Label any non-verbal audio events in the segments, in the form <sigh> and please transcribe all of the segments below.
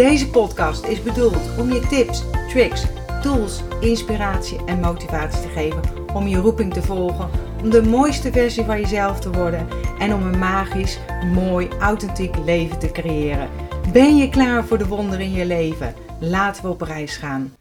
Deze podcast is bedoeld om je tips, tricks, tools, inspiratie en motivatie te geven om je roeping te volgen, om de mooiste versie van jezelf te worden en om een magisch, mooi, authentiek leven te creëren. Ben je klaar voor de wonderen in je leven? Laten we op reis gaan.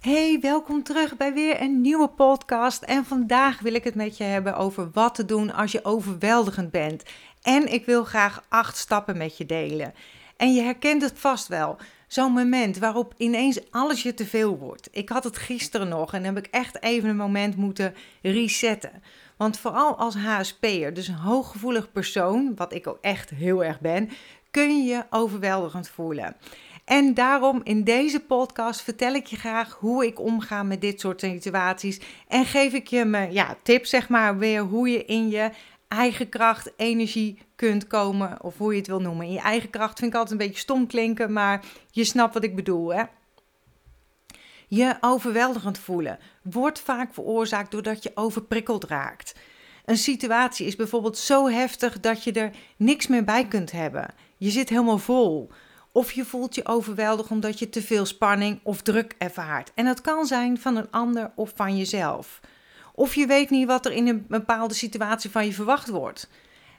Hey, welkom terug bij weer een nieuwe podcast. En vandaag wil ik het met je hebben over wat te doen als je overweldigend bent. En ik wil graag acht stappen met je delen. En je herkent het vast wel. Zo'n moment waarop ineens alles je te veel wordt. Ik had het gisteren nog en heb ik echt even een moment moeten resetten. Want vooral als HSP'er, dus een hooggevoelig persoon, wat ik ook echt heel erg ben, kun je overweldigend voelen. En daarom in deze podcast vertel ik je graag hoe ik omga met dit soort situaties. En geef ik je mijn ja, tips, zeg maar, weer hoe je in je eigen kracht, energie kunt komen, of hoe je het wil noemen. In je eigen kracht vind ik altijd een beetje stom klinken, maar je snapt wat ik bedoel, hè? Je overweldigend voelen wordt vaak veroorzaakt doordat je overprikkeld raakt. Een situatie is bijvoorbeeld zo heftig dat je er niks meer bij kunt hebben. Je zit helemaal vol. Of je voelt je overweldigd omdat je te veel spanning of druk ervaart. En dat kan zijn van een ander of van jezelf. Of je weet niet wat er in een bepaalde situatie van je verwacht wordt.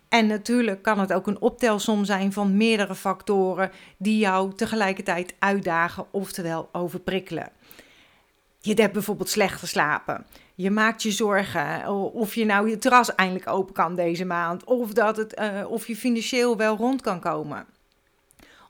En natuurlijk kan het ook een optelsom zijn van meerdere factoren die jou tegelijkertijd uitdagen, oftewel overprikkelen. Je hebt bijvoorbeeld slecht geslapen. Je maakt je zorgen of je nou je terras eindelijk open kan deze maand. Of, dat het, uh, of je financieel wel rond kan komen.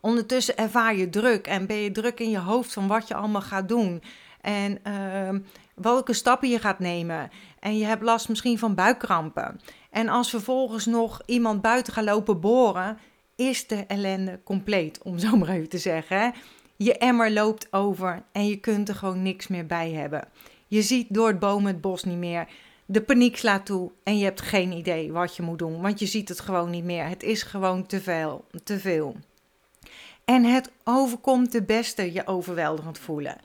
Ondertussen ervaar je druk en ben je druk in je hoofd van wat je allemaal gaat doen. En uh, welke stappen je gaat nemen. En je hebt last misschien van buikkrampen. En als vervolgens nog iemand buiten gaat lopen boren, is de ellende compleet, om zo <laughs> maar even te zeggen. Je emmer loopt over en je kunt er gewoon niks meer bij hebben. Je ziet door het boom het bos niet meer. De paniek slaat toe en je hebt geen idee wat je moet doen, want je ziet het gewoon niet meer. Het is gewoon te veel. Te veel. En het overkomt de beste je overweldigend voelen.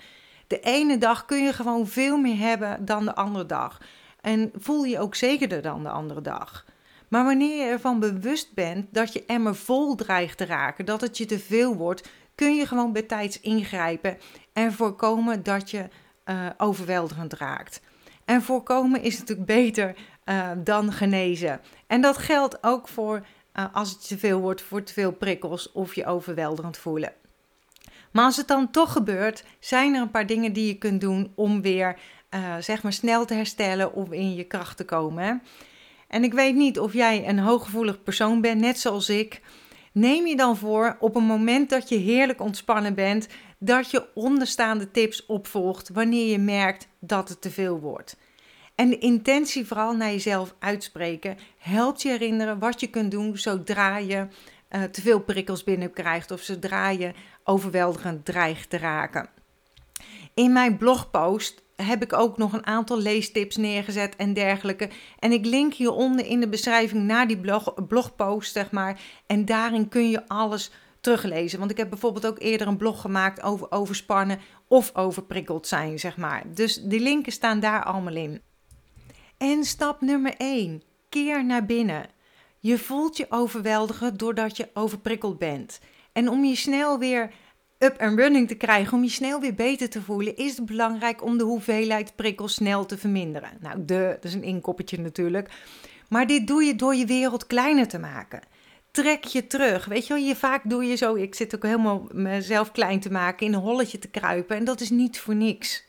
De ene dag kun je gewoon veel meer hebben dan de andere dag. En voel je ook zekerder dan de andere dag. Maar wanneer je ervan bewust bent dat je emmer vol dreigt te raken, dat het je te veel wordt, kun je gewoon bij tijds ingrijpen en voorkomen dat je uh, overweldigend raakt. En voorkomen is natuurlijk beter uh, dan genezen. En dat geldt ook voor uh, als het te veel wordt, voor te veel prikkels of je overweldigend voelen. Maar als het dan toch gebeurt, zijn er een paar dingen die je kunt doen om weer uh, zeg maar snel te herstellen of in je kracht te komen. En ik weet niet of jij een hooggevoelig persoon bent, net zoals ik. Neem je dan voor op een moment dat je heerlijk ontspannen bent, dat je onderstaande tips opvolgt wanneer je merkt dat het te veel wordt. En de intentie vooral naar jezelf uitspreken helpt je herinneren wat je kunt doen zodra je uh, te veel prikkels binnenkrijgt of zodra je overweldigend dreigt te raken. In mijn blogpost heb ik ook nog een aantal leestips neergezet en dergelijke. En ik link hieronder in de beschrijving naar die blog, blogpost, zeg maar. En daarin kun je alles teruglezen. Want ik heb bijvoorbeeld ook eerder een blog gemaakt over overspannen of overprikkeld zijn, zeg maar. Dus die linken staan daar allemaal in. En stap nummer 1. Keer naar binnen. Je voelt je overweldigen doordat je overprikkeld bent. En om je snel weer up and running te krijgen, om je snel weer beter te voelen, is het belangrijk om de hoeveelheid prikkels snel te verminderen. Nou, de, dat is een inkoppertje natuurlijk. Maar dit doe je door je wereld kleiner te maken. Trek je terug. Weet je wel, je, vaak doe je zo, ik zit ook helemaal mezelf klein te maken, in een holletje te kruipen. En dat is niet voor niks.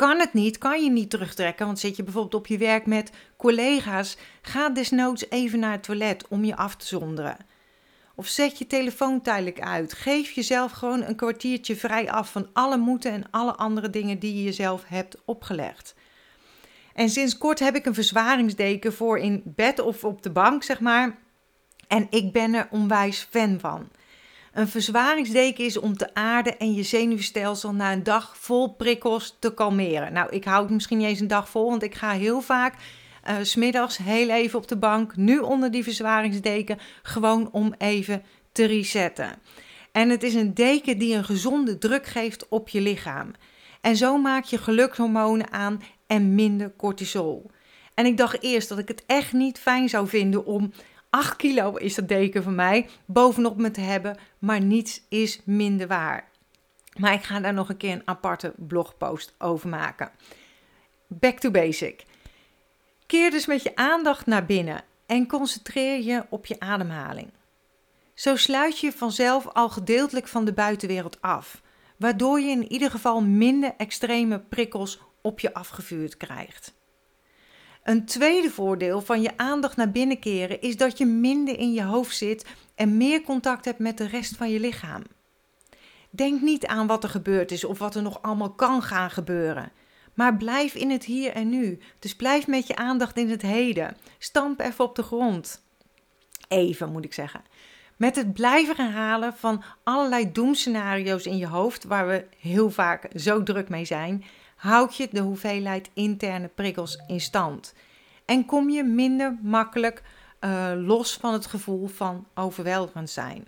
Kan het niet, kan je niet terugtrekken, want zit je bijvoorbeeld op je werk met collega's, ga desnoods even naar het toilet om je af te zonderen. Of zet je telefoon tijdelijk uit. Geef jezelf gewoon een kwartiertje vrij af van alle moeten en alle andere dingen die je jezelf hebt opgelegd. En sinds kort heb ik een verzwaringsdeken voor in bed of op de bank, zeg maar. En ik ben er onwijs fan van. Een verzwaringsdeken is om te aarden en je zenuwstelsel na een dag vol prikkels te kalmeren. Nou, ik hou het misschien niet eens een dag vol, want ik ga heel vaak uh, smiddags heel even op de bank, nu onder die verzwaringsdeken, gewoon om even te resetten. En het is een deken die een gezonde druk geeft op je lichaam. En zo maak je gelukshormonen aan en minder cortisol. En ik dacht eerst dat ik het echt niet fijn zou vinden om 8 kilo is dat deken van mij bovenop me te hebben, maar niets is minder waar. Maar ik ga daar nog een keer een aparte blogpost over maken. Back to basic. Keer dus met je aandacht naar binnen en concentreer je op je ademhaling. Zo sluit je vanzelf al gedeeltelijk van de buitenwereld af, waardoor je in ieder geval minder extreme prikkels op je afgevuurd krijgt. Een tweede voordeel van je aandacht naar binnen keren is dat je minder in je hoofd zit en meer contact hebt met de rest van je lichaam. Denk niet aan wat er gebeurd is of wat er nog allemaal kan gaan gebeuren. Maar blijf in het hier en nu. Dus blijf met je aandacht in het heden. Stamp even op de grond. Even moet ik zeggen. Met het blijven herhalen van allerlei doemscenario's in je hoofd, waar we heel vaak zo druk mee zijn, houd je de hoeveelheid interne prikkels in stand. En kom je minder makkelijk uh, los van het gevoel van overweldigend zijn.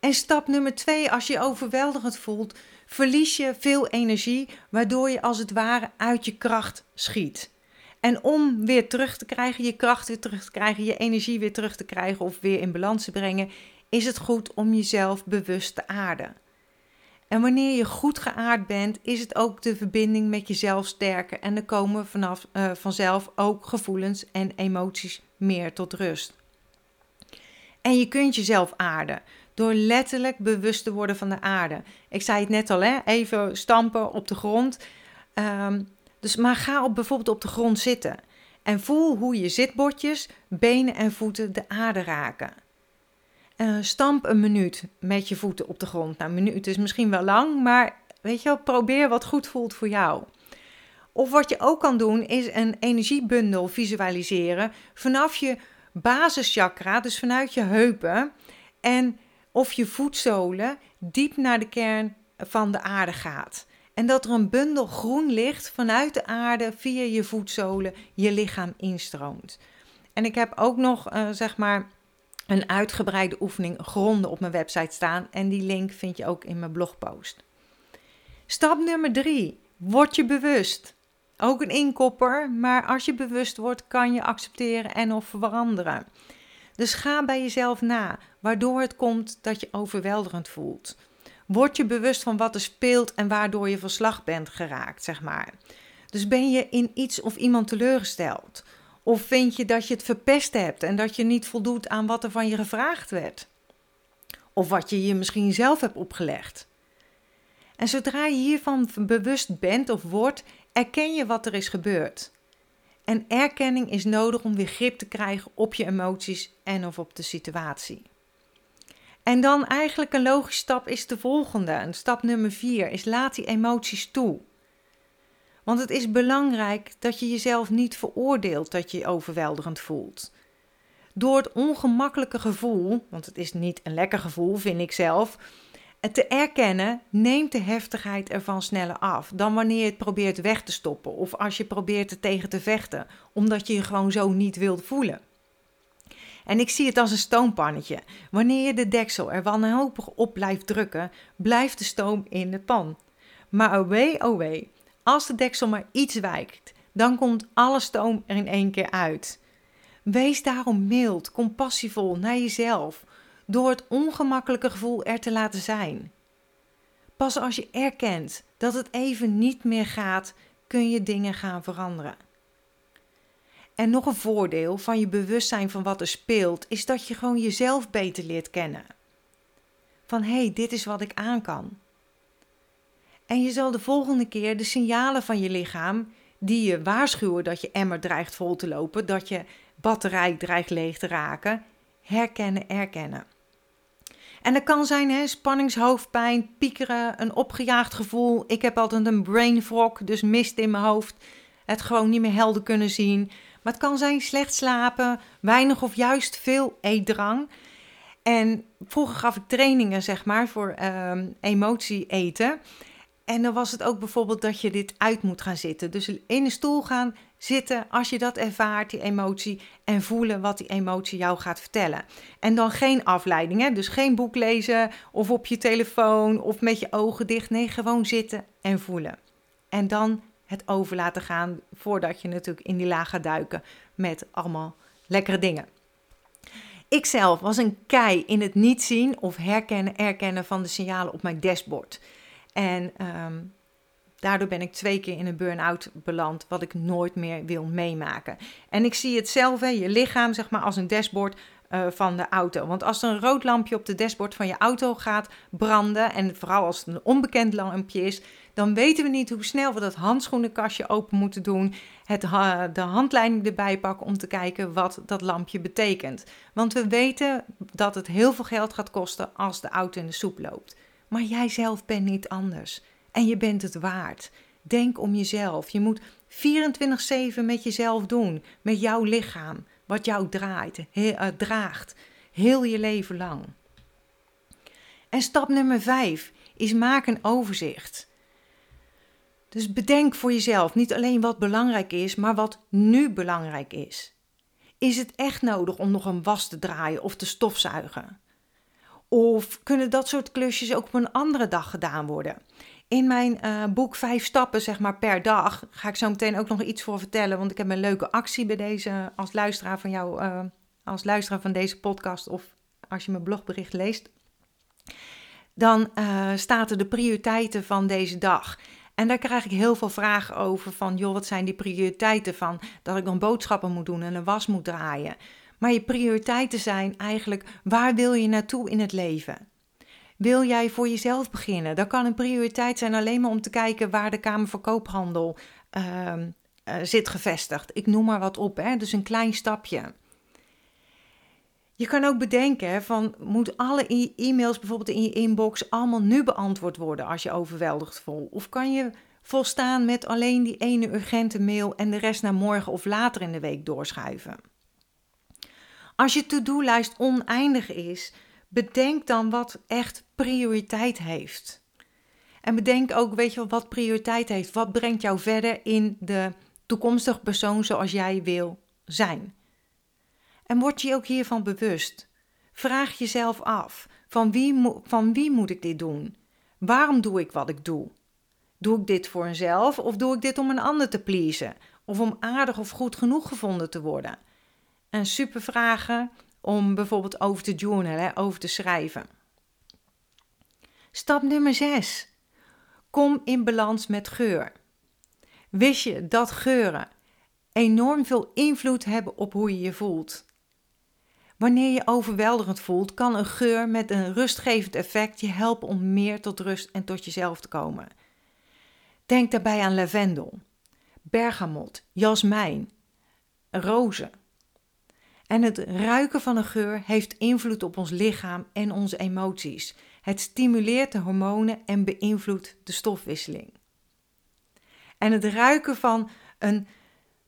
En stap nummer twee, als je overweldigend voelt, verlies je veel energie, waardoor je als het ware uit je kracht schiet. En om weer terug te krijgen, je kracht weer terug te krijgen, je energie weer terug te krijgen of weer in balans te brengen, is het goed om jezelf bewust te aarden. En wanneer je goed geaard bent, is het ook de verbinding met jezelf sterker en er komen vanaf, uh, vanzelf ook gevoelens en emoties meer tot rust. En je kunt jezelf aarden door letterlijk bewust te worden van de aarde. Ik zei het net al, hè? even stampen op de grond. Um, dus maar ga op, bijvoorbeeld op de grond zitten en voel hoe je zitbordjes, benen en voeten de aarde raken. Uh, stamp een minuut met je voeten op de grond. Nou, een minuut is misschien wel lang, maar weet je wel, probeer wat goed voelt voor jou. Of wat je ook kan doen, is een energiebundel visualiseren vanaf je basischakra, dus vanuit je heupen, en of je voetzolen diep naar de kern van de aarde gaat. En dat er een bundel groen licht vanuit de aarde via je voetzolen je lichaam instroomt. En ik heb ook nog, uh, zeg maar, een uitgebreide oefening gronden op mijn website staan. En die link vind je ook in mijn blogpost. Stap nummer drie. Word je bewust. Ook een inkopper, maar als je bewust wordt, kan je accepteren en of veranderen. Dus ga bij jezelf na, waardoor het komt dat je overweldigend voelt. Word je bewust van wat er speelt en waardoor je verslag bent geraakt, zeg maar. Dus ben je in iets of iemand teleurgesteld? Of vind je dat je het verpest hebt en dat je niet voldoet aan wat er van je gevraagd werd? Of wat je je misschien zelf hebt opgelegd? En zodra je hiervan bewust bent of wordt, erken je wat er is gebeurd. En erkenning is nodig om weer grip te krijgen op je emoties en of op de situatie. En dan eigenlijk een logische stap is de volgende. En stap nummer vier is laat die emoties toe. Want het is belangrijk dat je jezelf niet veroordeelt dat je je overweldigend voelt. Door het ongemakkelijke gevoel, want het is niet een lekker gevoel, vind ik zelf, te erkennen, neemt de heftigheid ervan sneller af dan wanneer je het probeert weg te stoppen of als je probeert er tegen te vechten, omdat je je gewoon zo niet wilt voelen. En ik zie het als een stoompannetje. Wanneer je de deksel er wanhopig op blijft drukken, blijft de stoom in de pan. Maar oh wee, oh als de deksel maar iets wijkt, dan komt alle stoom er in één keer uit. Wees daarom mild, compassievol naar jezelf, door het ongemakkelijke gevoel er te laten zijn. Pas als je erkent dat het even niet meer gaat, kun je dingen gaan veranderen. En nog een voordeel van je bewustzijn van wat er speelt, is dat je gewoon jezelf beter leert kennen. Van hé, hey, dit is wat ik aan kan. En je zal de volgende keer de signalen van je lichaam, die je waarschuwen dat je emmer dreigt vol te lopen, dat je batterij dreigt leeg te raken, herkennen, erkennen. En dat kan zijn hè, spanningshoofdpijn, piekeren, een opgejaagd gevoel. Ik heb altijd een brain fog, dus mist in mijn hoofd. Het gewoon niet meer helder kunnen zien. Maar het kan zijn slecht slapen, weinig of juist veel eetdrang. En vroeger gaf ik trainingen, zeg maar, voor um, emotie eten. En dan was het ook bijvoorbeeld dat je dit uit moet gaan zitten. Dus in een stoel gaan zitten als je dat ervaart, die emotie. En voelen wat die emotie jou gaat vertellen. En dan geen afleiding, hè? dus geen boek lezen of op je telefoon of met je ogen dicht. Nee, gewoon zitten en voelen. En dan het over laten gaan voordat je natuurlijk in die laag gaat duiken met allemaal lekkere dingen. Ikzelf was een kei in het niet zien of herkennen, erkennen van de signalen op mijn dashboard. En ehm, daardoor ben ik twee keer in een burn-out beland, wat ik nooit meer wil meemaken. En ik zie het zelf, hè, je lichaam zeg maar als een dashboard uh, van de auto. Want als er een rood lampje op de dashboard van je auto gaat branden, en vooral als het een onbekend lampje is, dan weten we niet hoe snel we dat handschoenenkastje open moeten doen, het, de handleiding erbij pakken om te kijken wat dat lampje betekent. Want we weten dat het heel veel geld gaat kosten als de auto in de soep loopt. Maar jij zelf bent niet anders. En je bent het waard. Denk om jezelf. Je moet 24-7 met jezelf doen. Met jouw lichaam. Wat jou draait, he, uh, draagt. Heel je leven lang. En stap nummer 5 is maak een overzicht. Dus bedenk voor jezelf niet alleen wat belangrijk is, maar wat nu belangrijk is. Is het echt nodig om nog een was te draaien of te stofzuigen? Of kunnen dat soort klusjes ook op een andere dag gedaan worden? In mijn uh, boek Vijf Stappen, zeg maar per dag, ga ik zo meteen ook nog iets voor vertellen. Want ik heb een leuke actie bij deze, als luisteraar van jou, uh, als luisteraar van deze podcast of als je mijn blogbericht leest. Dan uh, staat er de prioriteiten van deze dag. En daar krijg ik heel veel vragen over van, joh, wat zijn die prioriteiten van dat ik dan boodschappen moet doen en een was moet draaien. Maar je prioriteiten zijn eigenlijk, waar wil je naartoe in het leven? Wil jij voor jezelf beginnen? Dan kan een prioriteit zijn alleen maar om te kijken waar de Kamer van uh, uh, zit gevestigd. Ik noem maar wat op, hè? dus een klein stapje. Je kan ook bedenken van, moet alle e-mails bijvoorbeeld in je inbox allemaal nu beantwoord worden als je overweldigd voelt? Of kan je volstaan met alleen die ene urgente mail en de rest naar morgen of later in de week doorschuiven? Als je to-do-lijst oneindig is, bedenk dan wat echt prioriteit heeft. En bedenk ook, weet je wel, wat prioriteit heeft. Wat brengt jou verder in de toekomstige persoon zoals jij wil zijn? En word je ook hiervan bewust. Vraag jezelf af: van wie, van wie moet ik dit doen? Waarom doe ik wat ik doe? Doe ik dit voor mezelf of doe ik dit om een ander te pleasen? Of om aardig of goed genoeg gevonden te worden? En super vragen om bijvoorbeeld over te journalen, over te schrijven. Stap nummer 6. Kom in balans met geur. Wist je dat geuren enorm veel invloed hebben op hoe je je voelt? Wanneer je overweldigend voelt, kan een geur met een rustgevend effect je helpen om meer tot rust en tot jezelf te komen. Denk daarbij aan lavendel, bergamot, jasmijn, rozen. En het ruiken van een geur heeft invloed op ons lichaam en onze emoties. Het stimuleert de hormonen en beïnvloedt de stofwisseling. En het ruiken van een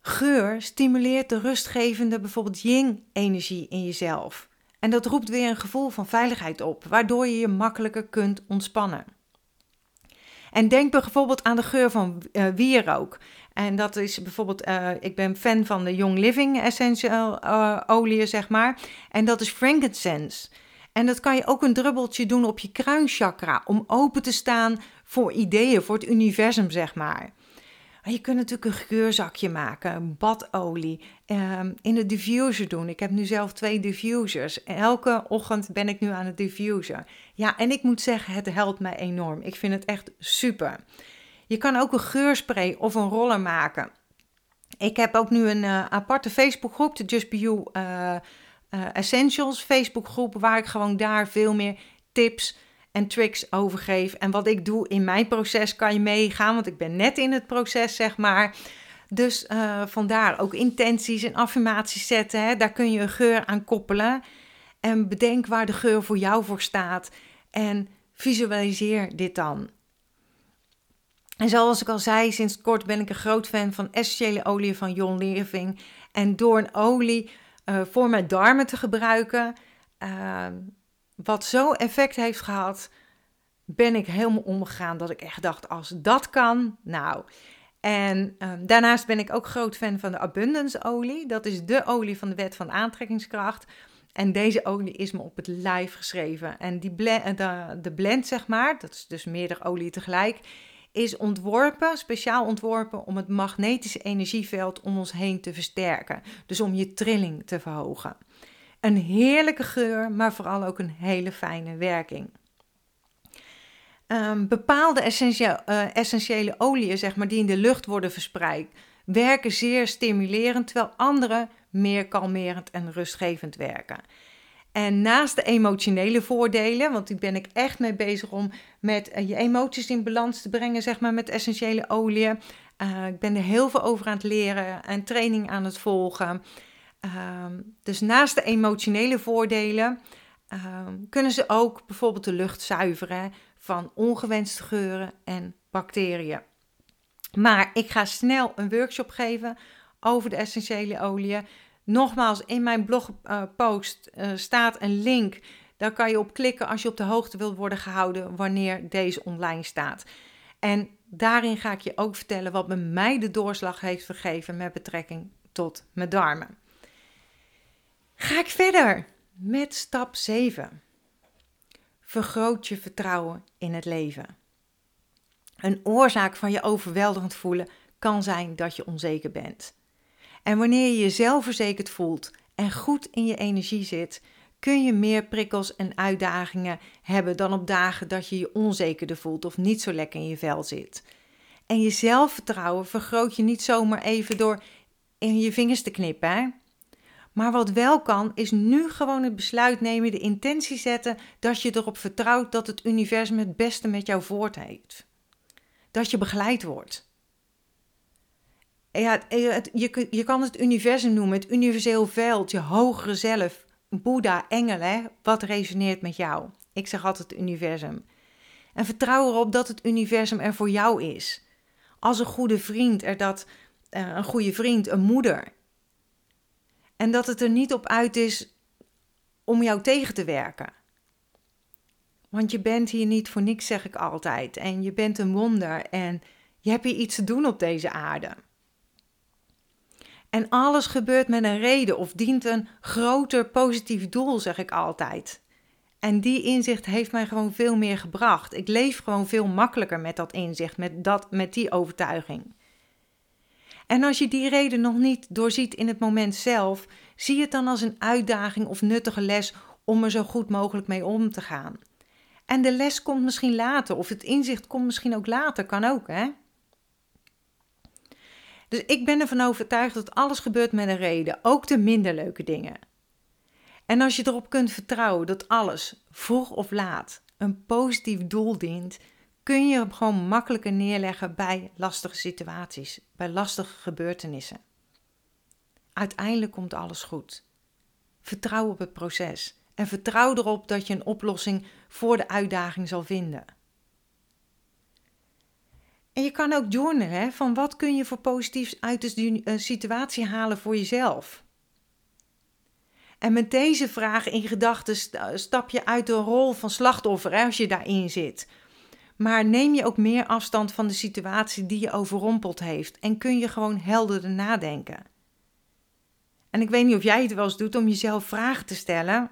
Geur stimuleert de rustgevende, bijvoorbeeld yin-energie in jezelf. En dat roept weer een gevoel van veiligheid op, waardoor je je makkelijker kunt ontspannen. En denk bijvoorbeeld aan de geur van uh, wierook. En dat is bijvoorbeeld, uh, ik ben fan van de Young Living Essential uh, olie, zeg maar. En dat is frankincense. En dat kan je ook een druppeltje doen op je kruinchakra, om open te staan voor ideeën, voor het universum, zeg maar. Je kunt natuurlijk een geurzakje maken, een badolie, ehm, in de diffuser doen. Ik heb nu zelf twee diffusers. Elke ochtend ben ik nu aan het diffuser. Ja, en ik moet zeggen, het helpt mij enorm. Ik vind het echt super. Je kan ook een geurspray of een roller maken. Ik heb ook nu een uh, aparte Facebookgroep, de Just Be You uh, uh, Essentials Facebookgroep, waar ik gewoon daar veel meer tips en tricks overgeef. En wat ik doe in mijn proces kan je meegaan, want ik ben net in het proces, zeg maar. Dus vandaar ook intenties en affirmaties zetten. Hè. Daar kun je een geur aan koppelen. En bedenk waar de geur voor jou voor staat. En visualiseer dit dan. En zoals ik al zei, sinds kort ben ik een groot fan van essentiële olie van Jon Living. En door een olie uh, voor mijn darmen te gebruiken, uh, wat zo effect heeft gehad, ben ik helemaal omgegaan dat ik echt dacht, als dat kan, nou. En ehm, daarnaast ben ik ook groot fan van de Abundance olie. Dat is de olie van de wet van aantrekkingskracht. En deze olie is me op het lijf geschreven. En die blend, de, de blend, zeg maar, dat is dus meerdere olie tegelijk, is ontworpen, speciaal ontworpen om het magnetische energieveld om ons heen te versterken. Dus om je trilling te verhogen. Een heerlijke geur, maar vooral ook een hele fijne werking. Um, bepaalde essentiële, uh, essentiële oliën, zeg maar, die in de lucht worden verspreid, werken zeer stimulerend, terwijl andere meer kalmerend en rustgevend werken. En naast de emotionele voordelen, want die ben ik echt mee bezig om met uh, je emoties in balans te brengen, zeg maar, met essentiële oliën. Uh, ik ben er heel veel over aan het leren en training aan het volgen. Ehm, dus naast de emotionele voordelen ehm, kunnen ze ook bijvoorbeeld de lucht zuiveren van ongewenste geuren en bacteriën. Maar ik ga snel een workshop geven over de essentiële oliën. Nogmaals, in mijn blogpost uh, uh, staat een link. Daar kan je op klikken als je op de hoogte wilt worden gehouden wanneer deze online staat. En daarin ga ik je ook vertellen wat bij mij de doorslag heeft gegeven met betrekking tot mijn darmen. Ga ik verder met stap 7. Vergroot je vertrouwen in het leven. Een oorzaak van je overweldigend voelen kan zijn dat je onzeker bent. En wanneer je je zelfverzekerd voelt en goed in je energie zit, kun je meer prikkels en uitdagingen hebben dan op dagen dat je je onzekerder voelt of niet zo lekker in je vel zit. En je zelfvertrouwen vergroot je niet zomaar even door in je vingers te knippen. Hè? Maar wat wel kan, is nu gewoon het besluit nemen, de intentie zetten dat je erop vertrouwt dat het universum het beste met jou voort heeft. Dat je begeleid wordt. Ja, je, je kan het universum noemen, het universeel veld, je hogere zelf, Boeddha, engelen, wat resoneert met jou? Ik zeg altijd het universum. En vertrouw erop dat het universum er voor jou is. Als een goede vriend er dat, uh, een goede vriend, een moeder, en dat het er niet op uit is om jou tegen te werken. Want je bent hier niet voor niks, zeg ik altijd. En je bent een wonder en je hebt hier iets te doen op deze aarde. En alles gebeurt met een reden of dient een groter positief doel, zeg ik altijd. En die inzicht heeft mij gewoon veel meer gebracht. Ik leef gewoon veel makkelijker met dat inzicht, met, dat, met die overtuiging. En als je die reden nog niet doorziet in het moment zelf, zie het dan als een uitdaging of nuttige les om er zo goed mogelijk mee om te gaan. En de les komt misschien later, of het inzicht komt misschien ook later, kan ook, hè? Dus ik ben ervan overtuigd dat alles gebeurt met een reden, ook de minder leuke dingen. En als je erop kunt vertrouwen dat alles, vroeg of laat, een positief doel dient, kun je hem gewoon makkelijker neerleggen bij lastige situaties, bij lastige gebeurtenissen. Uiteindelijk komt alles goed. Vertrouw op het proces en vertrouw erop dat je een oplossing voor de uitdaging zal vinden. En je kan ook journalen van wat kun je voor positiefs uit de eh, situatie halen voor jezelf. En met deze vraag in gedachten stap je uit de rol van slachtoffer hè, als je daarin zit. Maar neem je ook meer afstand van de situatie die je overrompeld heeft en kun je gewoon helderder nadenken. En ik weet niet of jij het wel eens doet om jezelf vragen te stellen.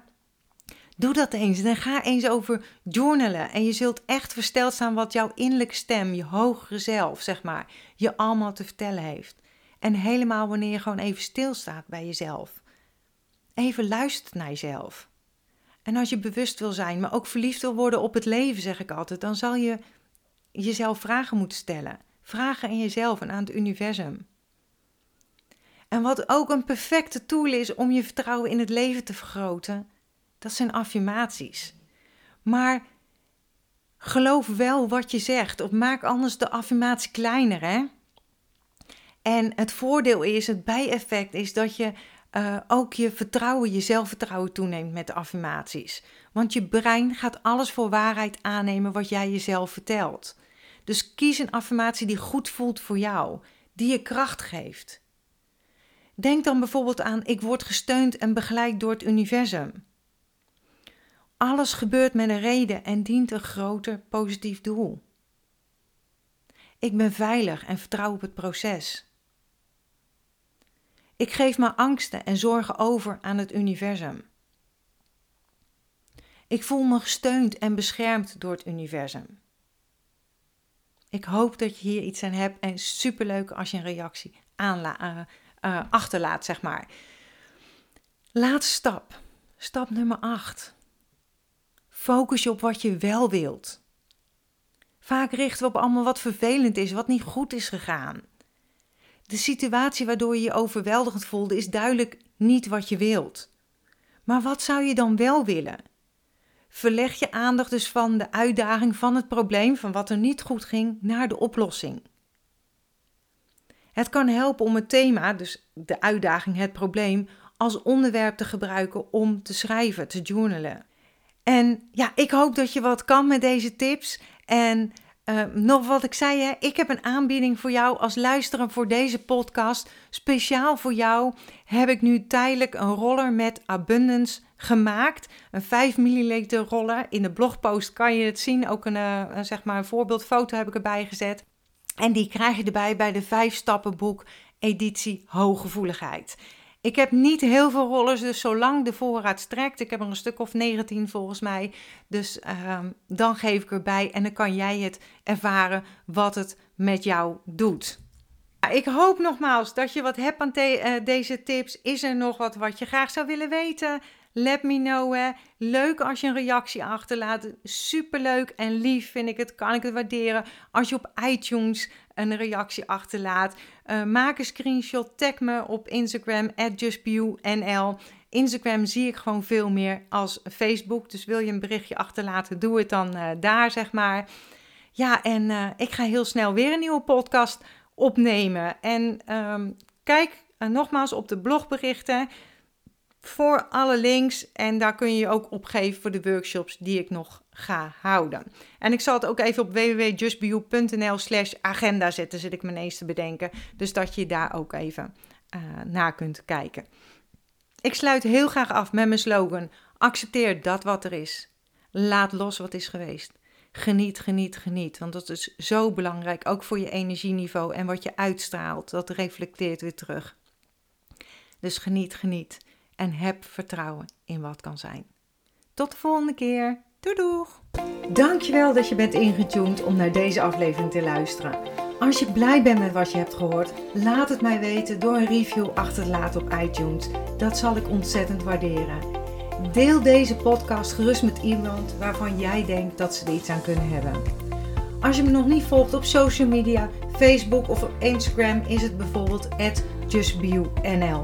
Doe dat eens en ga eens over journalen. En je zult echt versteld staan wat jouw innerlijke stem, je hogere zelf, zeg maar, je allemaal te vertellen heeft. En helemaal wanneer je gewoon even stilstaat bij jezelf. Even luistert naar jezelf. En als je bewust wil zijn, maar ook verliefd wil worden op het leven, zeg ik altijd, dan zal je jezelf vragen moeten stellen. Vragen aan jezelf en aan het universum. En wat ook een perfecte tool is om je vertrouwen in het leven te vergroten, dat zijn affirmaties. Maar geloof wel wat je zegt, of maak anders de affirmatie kleiner, hè? En het voordeel is, het bijeffect is dat je uh, ook je vertrouwen, je zelfvertrouwen toeneemt met de affirmaties. Want je brein gaat alles voor waarheid aannemen wat jij jezelf vertelt. Dus kies een affirmatie die goed voelt voor jou, die je kracht geeft. Denk dan bijvoorbeeld aan: ik word gesteund en begeleid door het universum. Alles gebeurt met een reden en dient een groter positief doel. Ik ben veilig en vertrouw op het proces. Ik geef mijn angsten en zorgen over aan het universum. Ik voel me gesteund en beschermd door het universum. Ik hoop dat je hier iets aan hebt en superleuk als je een reactie uh, uh, achterlaat, zeg maar. Laatste stap. Stap nummer 8. Focus je op wat je wel wilt. Vaak richten we op allemaal wat vervelend is, wat niet goed is gegaan. De situatie waardoor je je overweldigend voelde is duidelijk niet wat je wilt. Maar wat zou je dan wel willen? Verleg je aandacht dus van de uitdaging van het probleem, van wat er niet goed ging, naar de oplossing. Het kan helpen om het thema, dus de uitdaging, het probleem, als onderwerp te gebruiken om te schrijven, te journalen. En ja, ik hoop dat je wat kan met deze tips. En uh, nog wat ik zei, hè, ik heb een aanbieding voor jou als luisteren voor deze podcast. Speciaal voor jou heb ik nu tijdelijk een roller met Abundance gemaakt. Een 5 mm roller. In de blogpost kan je het zien. Ook een, uh, zeg maar een voorbeeldfoto heb ik erbij gezet. En die krijg je erbij bij de 5 stappenboek editie hooggevoeligheid. Ik heb niet heel veel rollers, dus zolang de voorraad strekt, ik heb er een stuk of 19 volgens mij, dus uh, dan geef ik erbij en dan kan jij het ervaren wat het met jou doet. Ik hoop nogmaals dat je wat hebt aan uh, deze tips. Is er nog wat wat je graag zou willen weten? Let me know. Hè. Leuk als je een reactie achterlaat. Superleuk en lief vind ik het. Kan ik het waarderen. Als je op iTunes een reactie achterlaat. Uh, maak een screenshot. Tag me op Instagram. JustBeauNL. Instagram zie ik gewoon veel meer als Facebook. Dus wil je een berichtje achterlaten, doe het dan uh, daar, zeg maar. Ja, en uh, ik ga heel snel weer een nieuwe podcast opnemen. En um, kijk nogmaals op de blogberichten voor alle links. En daar kun je je ook opgeven voor de workshops die ik nog ga houden. En ik zal het ook even op www.justbeyou.nl slash agenda zetten, zit ik me ineens te bedenken. Dus dat je daar ook even uh, naar kunt kijken. Ik sluit heel graag af met mijn slogan: accepteer dat wat er is. Laat los wat is geweest. Geniet, geniet, geniet. Want dat is zo belangrijk, ook voor je energieniveau en wat je uitstraalt. Dat reflecteert weer terug. Dus geniet, geniet en heb vertrouwen in wat kan zijn. Tot de volgende keer. Doei doeg! Dankjewel dat je bent ingetuned om naar deze aflevering te luisteren. Als je blij bent met wat je hebt gehoord, laat het mij weten door een review achter te laten op iTunes. Dat zal ik ontzettend waarderen. Deel deze podcast gerust met iemand waarvan jij denkt dat ze er iets aan kunnen hebben. Als je me nog niet volgt op social media, Facebook of op Instagram, is het bijvoorbeeld justbionl